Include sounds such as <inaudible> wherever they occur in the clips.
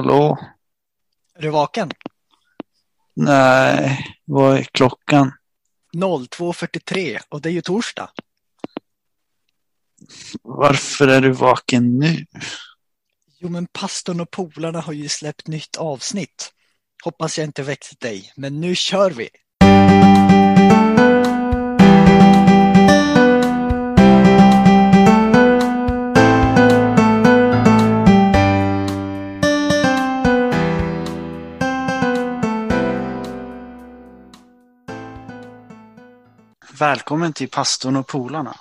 Hallå? Är du vaken? Nej, vad är klockan? 02.43 och det är ju torsdag. Varför är du vaken nu? Jo, men pastorn och polarna har ju släppt nytt avsnitt. Hoppas jag inte väckt dig, men nu kör vi! Välkommen till pastorn och polarna.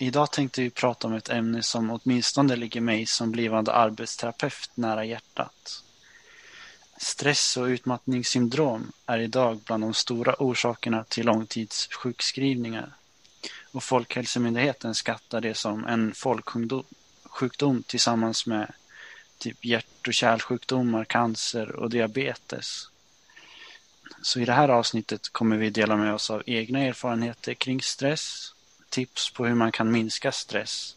Idag tänkte vi prata om ett ämne som åtminstone ligger mig som blivande arbetsterapeut nära hjärtat. Stress och utmattningssyndrom är idag bland de stora orsakerna till långtidssjukskrivningar. Och Folkhälsomyndigheten skattar det som en folksjukdom tillsammans med typ hjärt och kärlsjukdomar, cancer och diabetes. Så i det här avsnittet kommer vi dela med oss av egna erfarenheter kring stress, tips på hur man kan minska stress,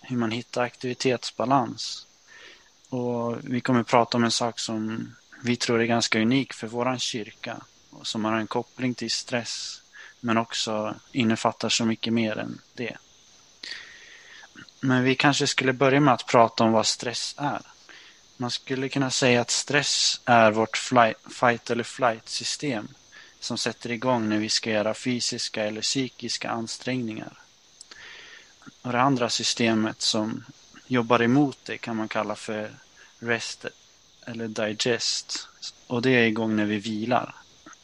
hur man hittar aktivitetsbalans. Och vi kommer prata om en sak som vi tror är ganska unik för våran kyrka och som har en koppling till stress men också innefattar så mycket mer än det. Men vi kanske skulle börja med att prata om vad stress är. Man skulle kunna säga att stress är vårt fight eller flight system som sätter igång när vi ska göra fysiska eller psykiska ansträngningar. Och det andra systemet som jobbar emot det kan man kalla för rest eller digest. Och det är igång när vi vilar.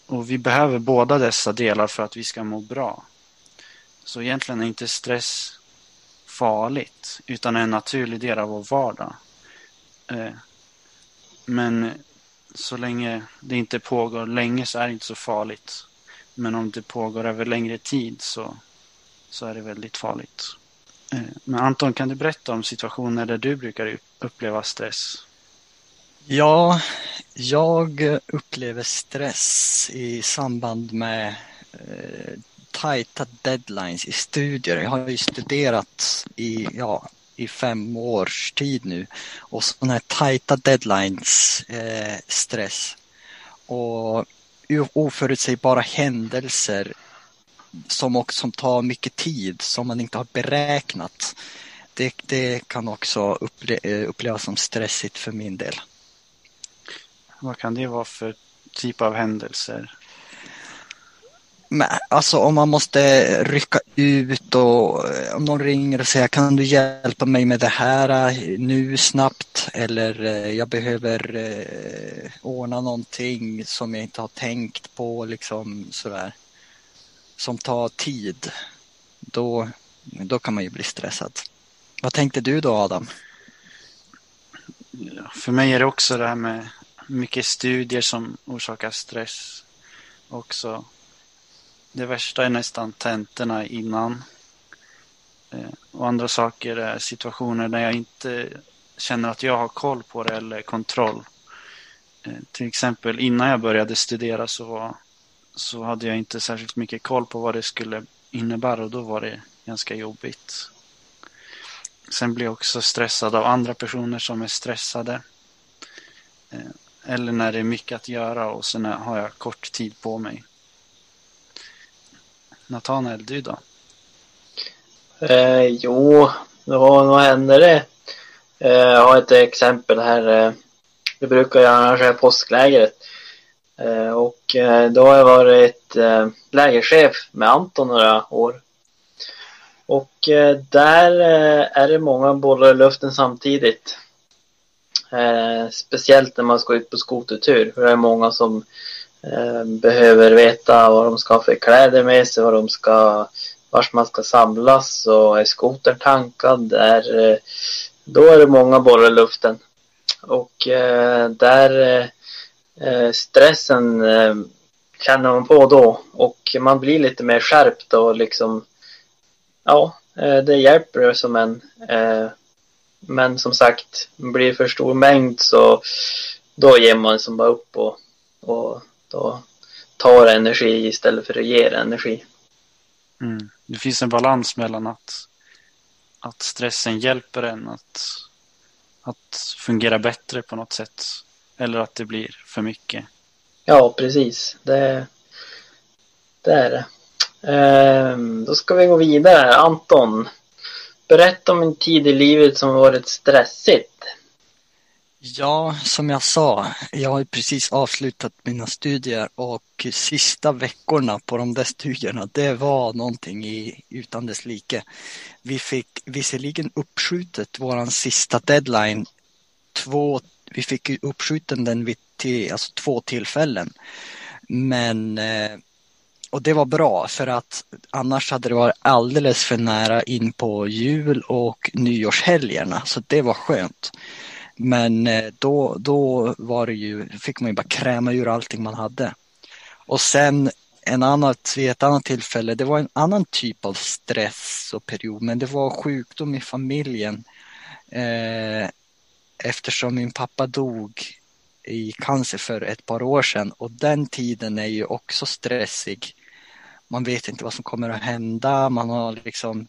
Och vi behöver båda dessa delar för att vi ska må bra. Så egentligen är inte stress farligt utan en naturlig del av vår vardag. Eh, men så länge det inte pågår länge så är det inte så farligt. Men om det pågår över längre tid så, så är det väldigt farligt. Eh, men Anton, kan du berätta om situationer där du brukar uppleva stress? Ja, jag upplever stress i samband med eh, tajta deadlines i studier. Jag har ju studerat i ja, i fem års tid nu. Och sådana här tajta deadlines, eh, stress och oförutsägbara händelser som också som tar mycket tid som man inte har beräknat. Det, det kan också upple eh, upplevas som stressigt för min del. Vad kan det vara för typ av händelser? Men, alltså om man måste rycka ut och eh, om någon ringer och säger kan du hjälpa mig med det här eh, nu snabbt eller eh, jag behöver eh, ordna någonting som jag inte har tänkt på liksom sådär. Som tar tid. Då, då kan man ju bli stressad. Vad tänkte du då Adam? För mig är det också det här med mycket studier som orsakar stress. Också det värsta är nästan tentorna innan. Eh, och andra saker är situationer där jag inte känner att jag har koll på det eller kontroll. Eh, till exempel innan jag började studera så, var, så hade jag inte särskilt mycket koll på vad det skulle innebära och då var det ganska jobbigt. Sen blir jag också stressad av andra personer som är stressade. Eh, eller när det är mycket att göra och sen har jag kort tid på mig. Nathanael, du då? Eh, jo, vad, vad händer det? Eh, jag har ett exempel här. Eh, vi brukar ju arrangera påsklägret. Eh, och eh, då har jag varit eh, lägerchef med Anton några år. Och eh, där eh, är det många bollar i luften samtidigt. Eh, speciellt när man ska ut på skotertur. För det är många som Eh, Ehm, behöver veta vad de ska ha för kläder med sig, vad de ska, vart man ska samlas och är skotern tankad, är, eh, då är det många bollar i luften. Och eh, där eh, eh, stressen ehm, känner man på då och man blir lite mer skärpt och liksom ja, det hjälper som en men som sagt, blir det för stor mängd så då ger man som bara upp och, och då tar energi istället för att ge energi. Mm. Det finns en balans mellan att, att stressen hjälper en att, att fungera bättre på något sätt. Eller att det blir för mycket. Ja, precis. Det, det är det. Ehm, då ska vi gå vidare. Anton, berätta om en tid i livet som varit stressigt. Ja, som jag sa, jag har precis avslutat mina studier och sista veckorna på de där studierna, det var någonting i, utan dess like. Vi fick visserligen uppskjutet våran sista deadline två, vi fick uppskjuten den vid till, alltså två tillfällen. Men eh, och det var bra för att annars hade det varit alldeles för nära in på jul och nyårshelgerna så det var skönt. Men eh, då, då var det ju, fick man ju bara kräma ur allting man hade. Och sen en annat, vid ett annat tillfälle, det var en annan typ av stress och period, men det var sjukdom i familjen. Eh, eftersom min pappa dog i cancer för ett par år sedan och den tiden är ju också stressig. Man vet inte vad som kommer att hända, man har liksom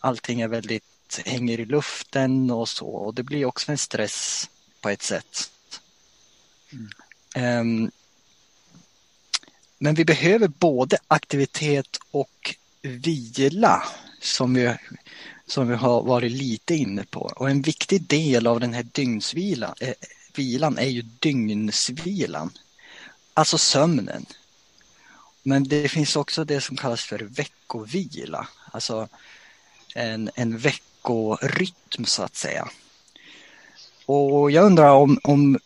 allting är väldigt hänger i luften och så och det blir också en stress på ett sätt. Mm. Um, men vi behöver både aktivitet och vila som vi, som vi har varit lite inne på. Och en viktig del av den här dygnsvilan eh, vilan är ju dygnsvilan. Alltså sömnen. Men det finns också det som kallas för veckovila. Alltså en, en veckorytm så att säga. Och jag undrar om, om,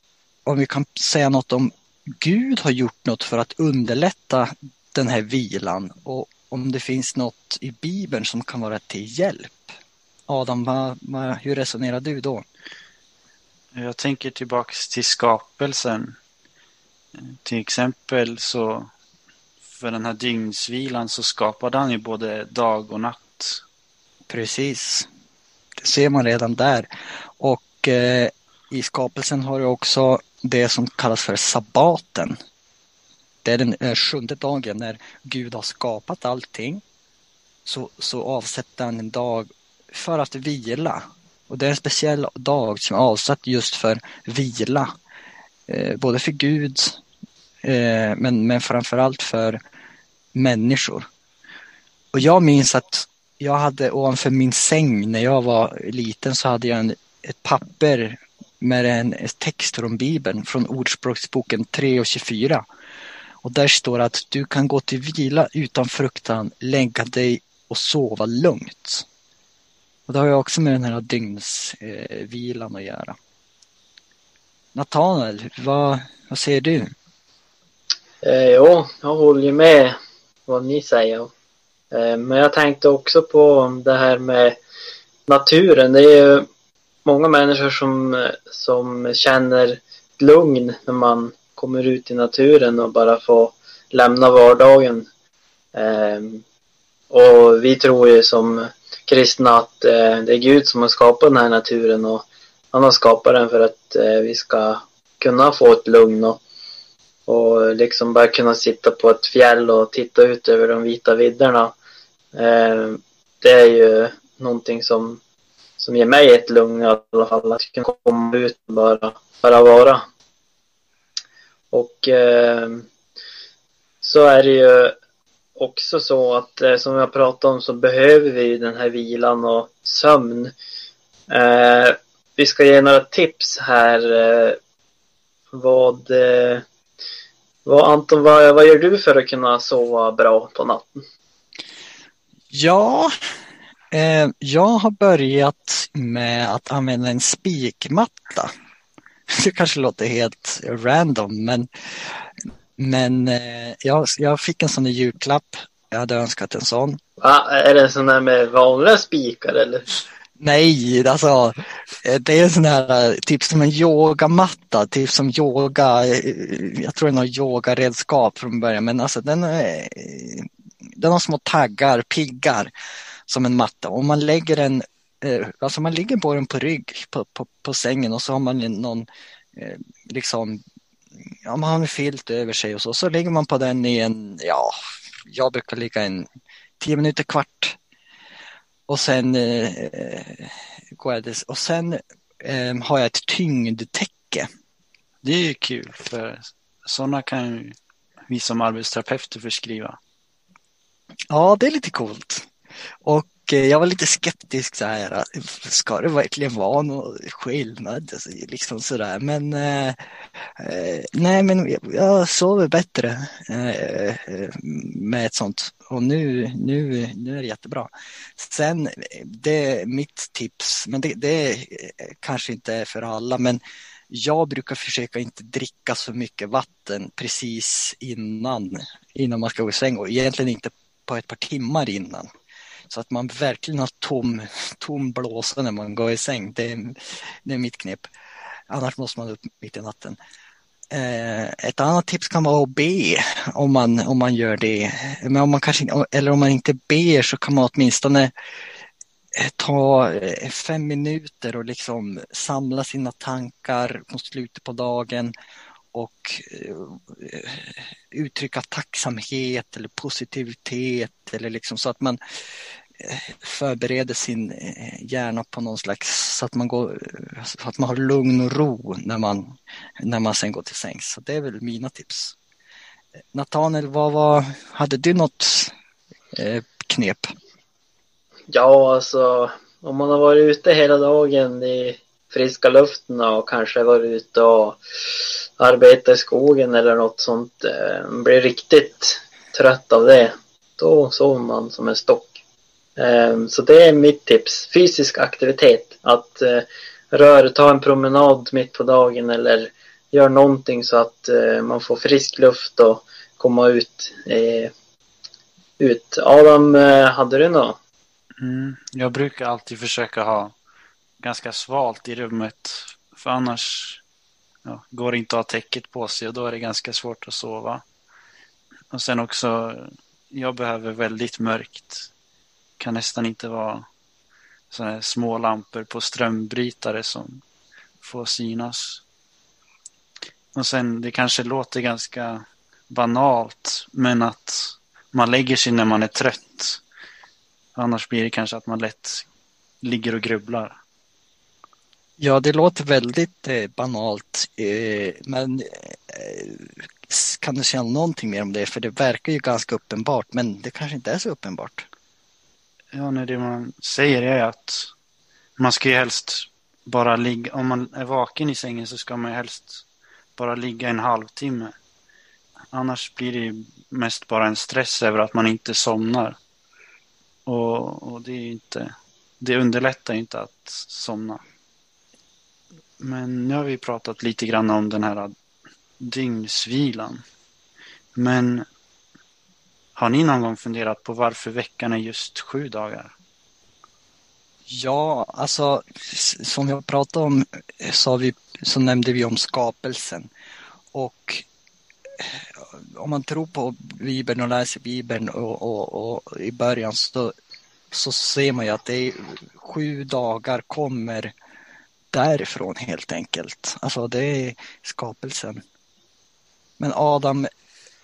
om vi kan säga något om Gud har gjort något för att underlätta den här vilan och om det finns något i Bibeln som kan vara till hjälp. Adam, vad, vad, hur resonerar du då? Jag tänker tillbaks till skapelsen. Till exempel så för den här dygnsvilan så skapade han ju både dag och natt. Precis. Det ser man redan där. Och eh, i skapelsen har du också det som kallas för sabbaten. Det är den eh, sjunde dagen när Gud har skapat allting. Så, så avsätter han en dag för att vila. Och det är en speciell dag som är avsatt just för vila. Eh, både för Gud eh, men, men framförallt för människor. Och jag minns att jag hade ovanför min säng när jag var liten så hade jag en, ett papper med en text från Bibeln från Ordspråksboken 3 och 24. Och där står att du kan gå till vila utan fruktan, lägga dig och sova lugnt. Och det har ju också med den här dygnsvilan eh, att göra. Nathanael, vad, vad säger du? Eh, jo, jag håller med vad ni säger. Eh, men jag tänkte också på det här med naturen. Det är ju många människor som, som känner lugn när man kommer ut i naturen och bara får lämna vardagen. Eh, och vi tror ju som kristna att eh, det är Gud som har skapat den här naturen och han har skapat den för att vi ska kunna få ett lugn och, och liksom bara kunna sitta på ett fjäll och titta ut över de vita vidderna. Eh, det är ju någonting som, som ger mig ett lugn i alla fall, att kunna komma ut och bara, bara vara. Och eh, så är det ju också så att eh, som jag pratade om så behöver vi den här vilan och sömn. Eh, vi ska ge några tips här. Eh, vad, eh, vad Anton, vad, vad gör du för att kunna sova bra på natten? Ja, eh, jag har börjat med att använda en spikmatta. <laughs> Det kanske låter helt random men men eh, jag, jag fick en sån i julklapp. Jag hade önskat en sån. Va? Är det en sån där med vanliga spikar eller? Nej, alltså eh, det är en sån här eh, typ som en yogamatta, typ som yoga, eh, jag tror det är något yogaredskap från början, men alltså den, är, den har små taggar, piggar som en matta. Och man lägger den, eh, alltså man ligger på den på rygg på, på, på sängen och så har man någon eh, liksom ja, man har en filt över sig och så, så ligger man på den i en, ja, jag brukar ligga en tio minuter, kvart. Och sen eh, går jag och sen eh, har jag ett tyngdtäcke. Det är ju kul för sådana kan vi som arbetsterapeuter förskriva. Ja, det är lite coolt. Och eh, jag var lite skeptisk så här, ska det verkligen vara någon skillnad? Alltså, liksom sådär. Men eh, eh nej, men jag sover bättre eh, eh, med ett sånt. Och nu, nu, nu är det jättebra. Sen, det är mitt tips, men det, det kanske inte är för alla, men jag brukar försöka inte dricka så mycket vatten precis innan, innan man ska gå i säng och egentligen inte på ett par timmar innan. Så att man verkligen har tom, tom blåsa när man går i säng. Det är, det är mitt knep. Annars måste man upp mitt i natten. Eh, ett annat tips kan vara att be om man, om man gör det. Men om man kanske, eller om man inte ber så kan man åtminstone eh, ta eh, fem minuter och liksom samla sina tankar mot slutet på dagen och eh, uttrycka tacksamhet eller positivitet eller liksom så att man eh, förbereder sin eh, hjärna på någon slags, så att man, går, så att man har lugn och ro när man, när man sen går till sängs. Så det är väl mina tips. Nathaniel, vad var, hade du något knep? Ja, alltså om man har varit ute hela dagen i friska luften och kanske varit ute och arbetat i skogen eller något sånt, eh, Man blir riktigt trött av det, då sover man som en stock. Eh, så det är mitt tips. Fysisk aktivitet. Att eh, röra, ta en promenad mitt på dagen eller gör någonting så att man får frisk luft och komma ut. Ut. Adam, hade du något? Mm, jag brukar alltid försöka ha ganska svalt i rummet. För annars ja, går det inte att ha täcket på sig och då är det ganska svårt att sova. Och sen också, jag behöver väldigt mörkt kan nästan inte vara sådana här små lampor på strömbrytare som får synas. Och sen, det kanske låter ganska banalt, men att man lägger sig när man är trött. Annars blir det kanske att man lätt ligger och grubblar. Ja, det låter väldigt eh, banalt, eh, men eh, kan du säga någonting mer om det? För det verkar ju ganska uppenbart, men det kanske inte är så uppenbart. Ja, nej, det man säger är att man ska ju helst bara ligga, om man är vaken i sängen så ska man ju helst bara ligga en halvtimme. Annars blir det mest bara en stress över att man inte somnar. Och, och det är inte, det underlättar inte att somna. Men nu har vi pratat lite grann om den här dygnsvilan. Men har ni någon gång funderat på varför veckan är just sju dagar? Ja, alltså som jag pratade om eh, så, vi, så nämnde vi om skapelsen. Och eh, om man tror på Bibeln och läser Bibeln och, och, och i början så, så ser man ju att det är sju dagar kommer därifrån helt enkelt. Alltså det är skapelsen. Men Adam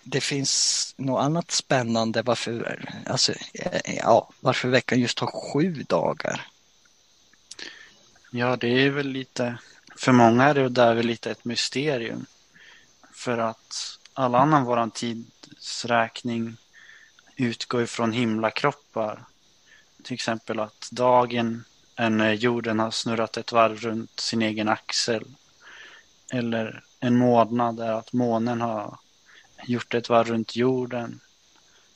det finns något annat spännande varför, alltså, eh, ja, varför veckan just har sju dagar. Ja, det är väl lite, för många är det där väl lite ett mysterium. För att all annan våran tidsräkning utgår ifrån himlakroppar. Till exempel att dagen än när eh, jorden har snurrat ett varv runt sin egen axel. Eller en månad är att månen har gjort ett varv runt jorden.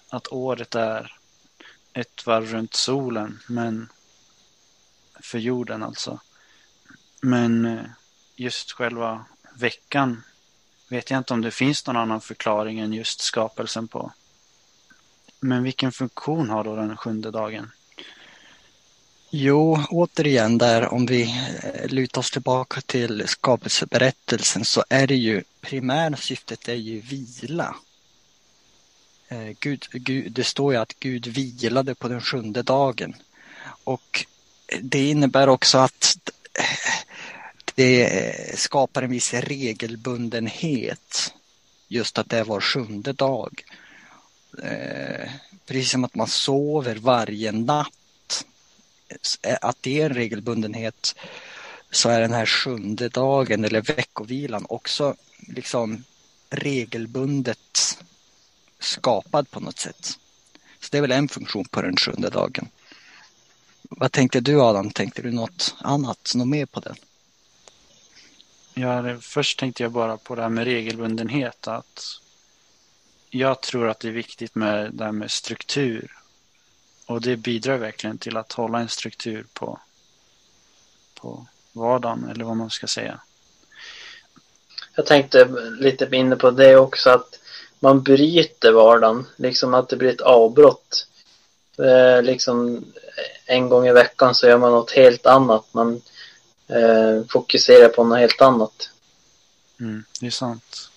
Att året är ett varv runt solen, men för jorden alltså. Men eh, just själva veckan vet jag inte om det finns någon annan förklaring än just skapelsen på. Men vilken funktion har då den sjunde dagen? Jo, återigen där om vi eh, lutar oss tillbaka till skapelseberättelsen så är det ju primära syftet är ju vila. Eh, Gud, Gud, det står ju att Gud vilade på den sjunde dagen. Och det innebär också att eh, det skapar en viss regelbundenhet. Just att det är var sjunde dag. Precis som att man sover varje natt Eh, att det är en regelbundenhet så är den här sjunde dagen eller veckovilan också liksom regelbundet skapad på något sätt. Så det är väl en funktion på den sjunde dagen. Vad tänkte du Adam? Tänkte du något annat, något mer på den? Ja, först tänkte jag bara på det här med regelbundenhet. Att jag tror att det är viktigt med det här med struktur. Och det bidrar verkligen till att hålla en struktur på, på vardagen, eller vad man ska säga. Jag tänkte lite inne på det också, att man bryter vardagen, liksom att det blir ett avbrott. Eh, liksom en gång i veckan så gör man något helt annat. Man eh, fokuserar på något helt annat. Mm, det är sant.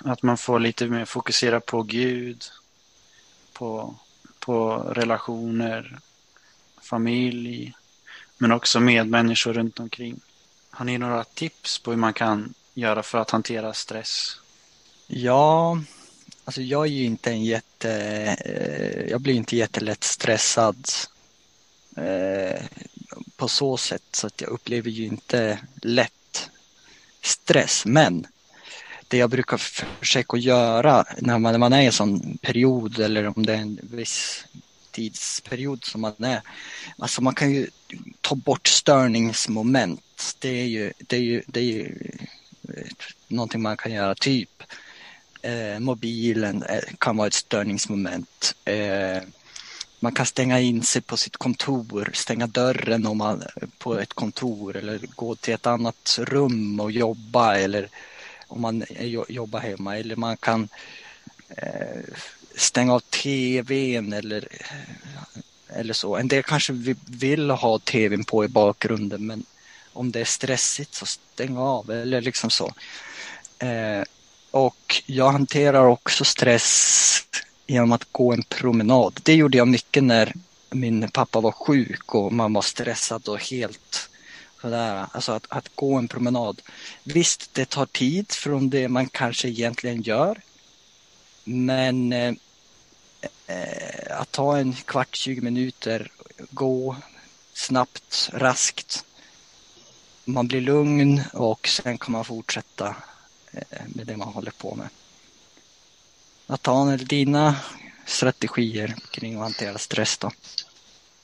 Att man får lite mer fokusera på Gud, på, på relationer, familj, men också medmänniskor runt omkring. Har ni några tips på hur man kan göra för att hantera stress? Ja, alltså jag är ju inte en jätte, eh, jag blir inte jättelätt stressad eh, på så sätt så att jag upplever ju inte lätt stress. Men det jag brukar försöka göra när man, när man är i en sån period eller om det är en viss tidsperiod som man är. Alltså man kan ju ta bort störningsmoment. Det är ju, det är ju, det är ju eh, någonting man kan göra. Typ eh, mobilen eh, kan vara ett störningsmoment. Eh, man kan stänga in sig på sitt kontor, stänga dörren om man på ett kontor eller gå till ett annat rum och jobba eller om man jobbar hemma eller man kan eh, stänga av tvn eller, eh, eller så. En del kanske vill ha tvn på i bakgrunden men om det är stressigt så stäng av eller liksom så. Eh, och jag hanterar också stress genom att gå en promenad. Det gjorde jag mycket när min pappa var sjuk och man var stressad och helt sådär. Alltså att, att gå en promenad. Visst, det tar tid från det man kanske egentligen gör. Men eh, eh att ta en kvart, 20 minuter, gå snabbt, raskt. Man blir lugn och sen kan man fortsätta eh, med det man håller på med. Nathaniel, dina strategier kring att hantera stress då?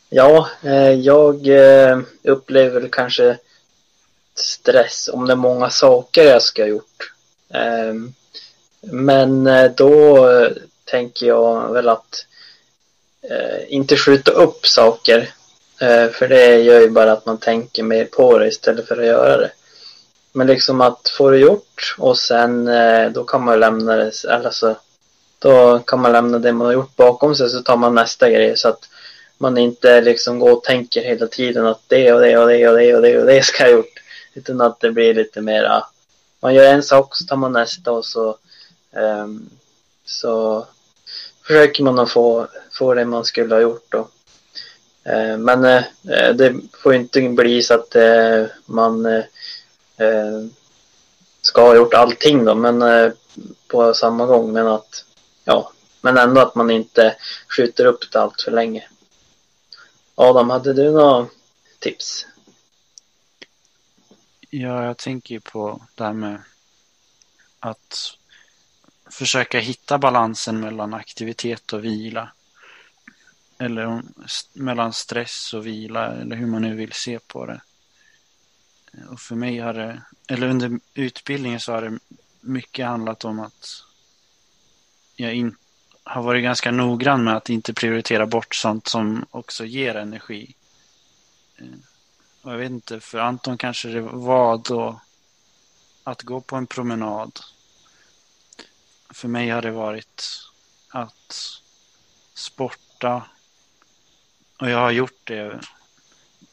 Ja, eh, jag eh, upplever kanske stress om det är många saker jag ska ha gjort. Ehm, men eh, då tänker jag väl att inte skjuta upp saker. För det gör ju bara att man tänker mer på det istället för att göra det. Men liksom att få det gjort och sen då kan man lämna det, alltså då kan man lämna det man har gjort bakom sig så tar man nästa grej så att man inte liksom går och tänker hela tiden att det och det och det och det och det och det ska jag ha gjort. Utan att det blir lite mera, man gör en sak så tar man nästa och så, um, så försöker man att få, få det man skulle ha gjort då. Uh, men uh, det får inte bli så att uh, man ska ha gjort allting då, men på samma gång. Men att ja, men ändå att man inte skjuter upp det allt för länge. Adam, hade du några tips? Ja, jag tänker ju på det här med att försöka hitta balansen mellan aktivitet och vila. Eller mellan stress och vila, eller hur man nu vill se på det. Och för mig har det, eller under utbildningen så har det mycket handlat om att jag inte har varit ganska noggrann med att inte prioritera bort sånt som också ger energi. Eh, och jag vet inte, för Anton kanske det var då att gå på en promenad. För mig har det varit att sporta. Och jag har gjort det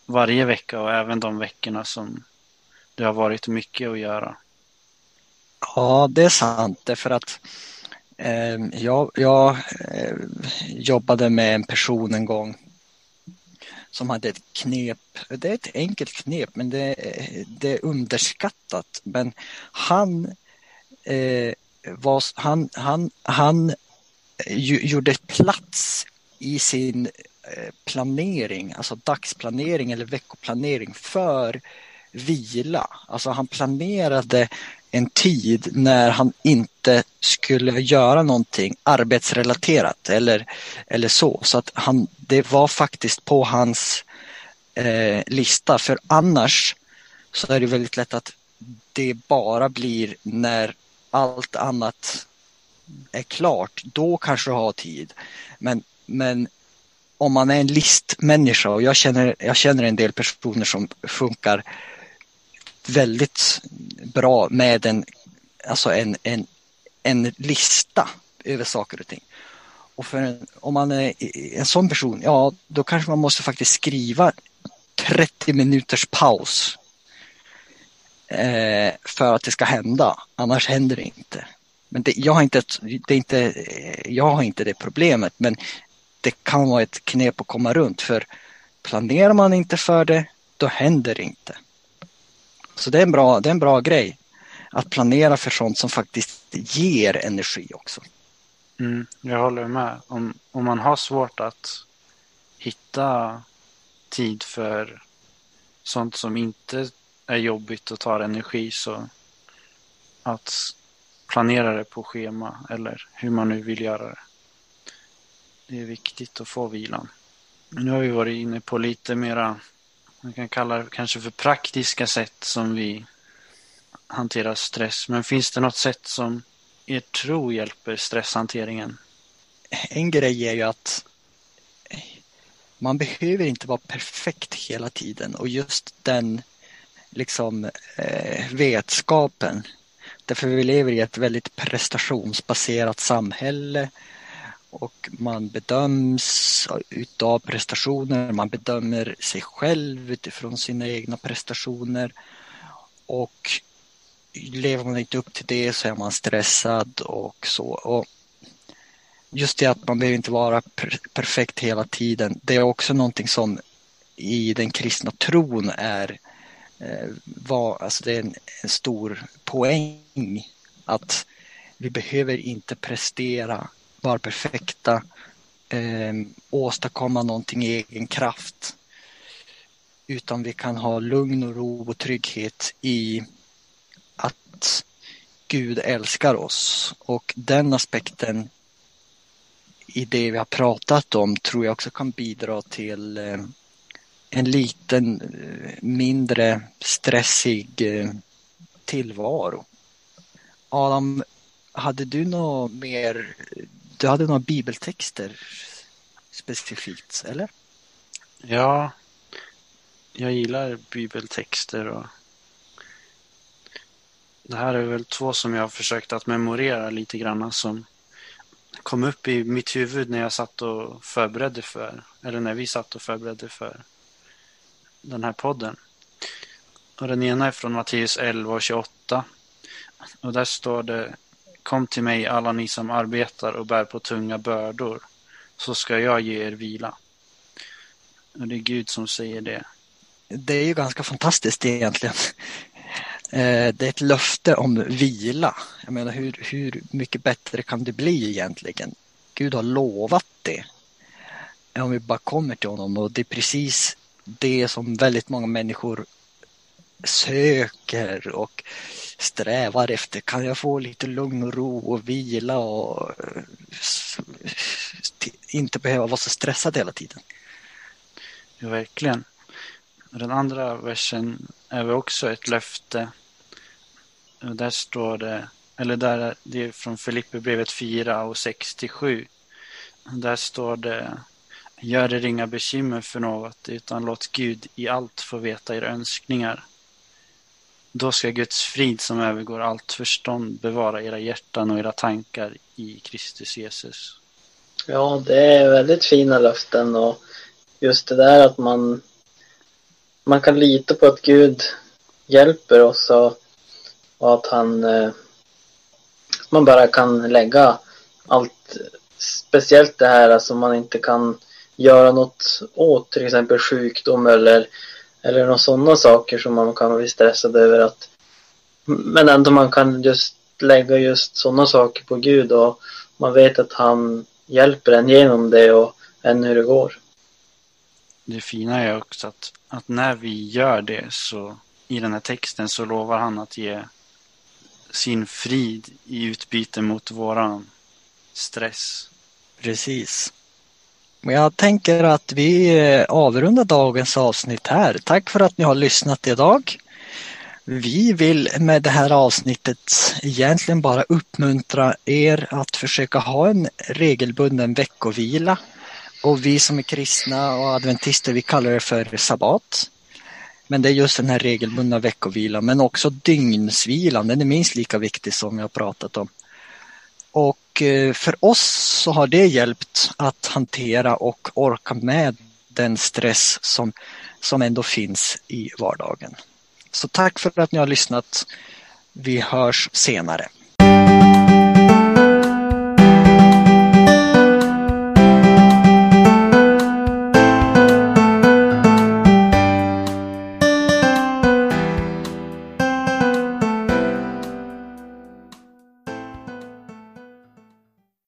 varje vecka och även de veckorna som det har varit mycket att göra. Ja, det är sant. Därför att Ehm, jag, jag eh, jobbade med en person en gång som hade ett knep. Det är ett enkelt knep, men det, det är underskattat. Men han, eh, var, han, han, han gjorde plats i sin eh, planering, alltså dagsplanering eller veckoplanering för vila. Alltså han planerade en tid när han inte skulle göra någonting arbetsrelaterat eller, eller så. Så att han, det var faktiskt på hans eh, lista. För annars så är det väldigt lätt att det bara blir när allt annat är klart. Då kanske du har tid. Men, men om man är en listmänniska och jag känner, jag känner en del personer som funkar väldigt bra med en, alltså en, en, en lista över saker och ting. Och för en, om man är en sån person, ja då kanske man måste faktiskt skriva 30 minuters paus eh, för att det ska hända. Annars händer det inte. Men det, jag, har inte, det är inte, jag har inte det problemet men det kan vara ett knep att komma runt för planerar man inte för det då händer det inte. Så det är en bra, det är en bra grej att planera för sånt som faktiskt ger energi också. Mm, jag håller med. Om, om man har svårt att hitta tid för sånt som inte är jobbigt och tar energi så att planera det på schema eller hur man nu vill göra det. Det är viktigt att få vilan. Nu har vi varit inne på lite mera, man kan kalla det kanske för praktiska sätt som vi hanterar stress. Men finns det något sätt som er tro hjälper stresshanteringen? En grej är ju att man behöver inte vara perfekt hela tiden och just den liksom eh, vetskapen. Därför vi lever i ett väldigt prestationsbaserat samhälle och man bedöms utav prestationer, man bedömer sig själv utifrån sina egna prestationer. Och lever man inte upp till det så är man stressad och så. Och just det att man behöver inte vara perfekt hela tiden, det är också någonting som i den kristna tron är eh, var, alltså det är en, en, stor poäng. Att vi behöver inte prestera, vara perfekta, eh, åstadkomma någonting i egen kraft. Utan vi kan ha lugn och ro och trygghet i att Gud älskar oss och den aspekten i det vi har pratat om tror jag också kan bidra till ehm, en liten eh, mindre stressig eh, tillvaro. Adam, hade du något mer? Du hade några bibeltexter specifikt, eller? Ja, jag gillar bibeltexter och det här är väl två som jag har försökt att memorera lite grann som kom upp i mitt huvud när jag satt och förberedde för, eller när vi satt och förberedde för den här podden. Och den ena är från Matteus 11 och 28. Och där står det Kom till mig alla ni som arbetar och bär på tunga bördor så ska jag ge er vila. Och det är Gud som säger det. Det är ju ganska fantastiskt egentligen. Eh, det är ett löfte om vila. Jag menar hur, hur mycket bättre kan det bli egentligen? Gud har lovat det. Om vi bara kommer till honom och det är precis det som väldigt många människor söker och strävar efter. Kan jag få lite lugn och ro och vila och eh, inte behöva vara så stressad hela tiden? Ja, verkligen. Den andra versen är väl också ett löfte där står det, eller där, det är från Filipperbrevet 4 och 6 till 7. Där står det Gör er inga bekymmer för något, utan låt Gud i allt få veta era önskningar. Då ska Guds frid som övergår allt förstånd bevara era hjärtan och era tankar i Kristus Jesus. Ja, det är väldigt fina löften och just det där att man, man kan lita på att Gud hjälper oss och och att han eh, man bara kan lägga allt speciellt det här som alltså man inte kan göra något åt till exempel sjukdom eller eller några sådana saker som man kan bli stressad över att men ändå man kan just lägga just sådana saker på Gud och man vet att han hjälper en genom det och än hur det går. det fina är också att, att när vi gör det så i den här texten så lovar han att ge sin frid i utbyte mot våran stress. Precis. Men jag tänker att vi eh, avrundar dagens avsnitt här. Tack för att ni har lyssnat idag. Vi vill med det här avsnittet egentligen bara uppmuntra er att försöka ha en regelbunden veckovila. Och vi som är kristna och adventister, vi kallar det för sabbat. Men det är just den här regelbundna veckovilan, men också dygnsvilan, den är minst lika viktig som jag pratat om. Och Eh, för oss så har det hjälpt att hantera och orka med den stress som, som ändå finns i vardagen. Så tack för att ni har lyssnat. Vi hörs senare.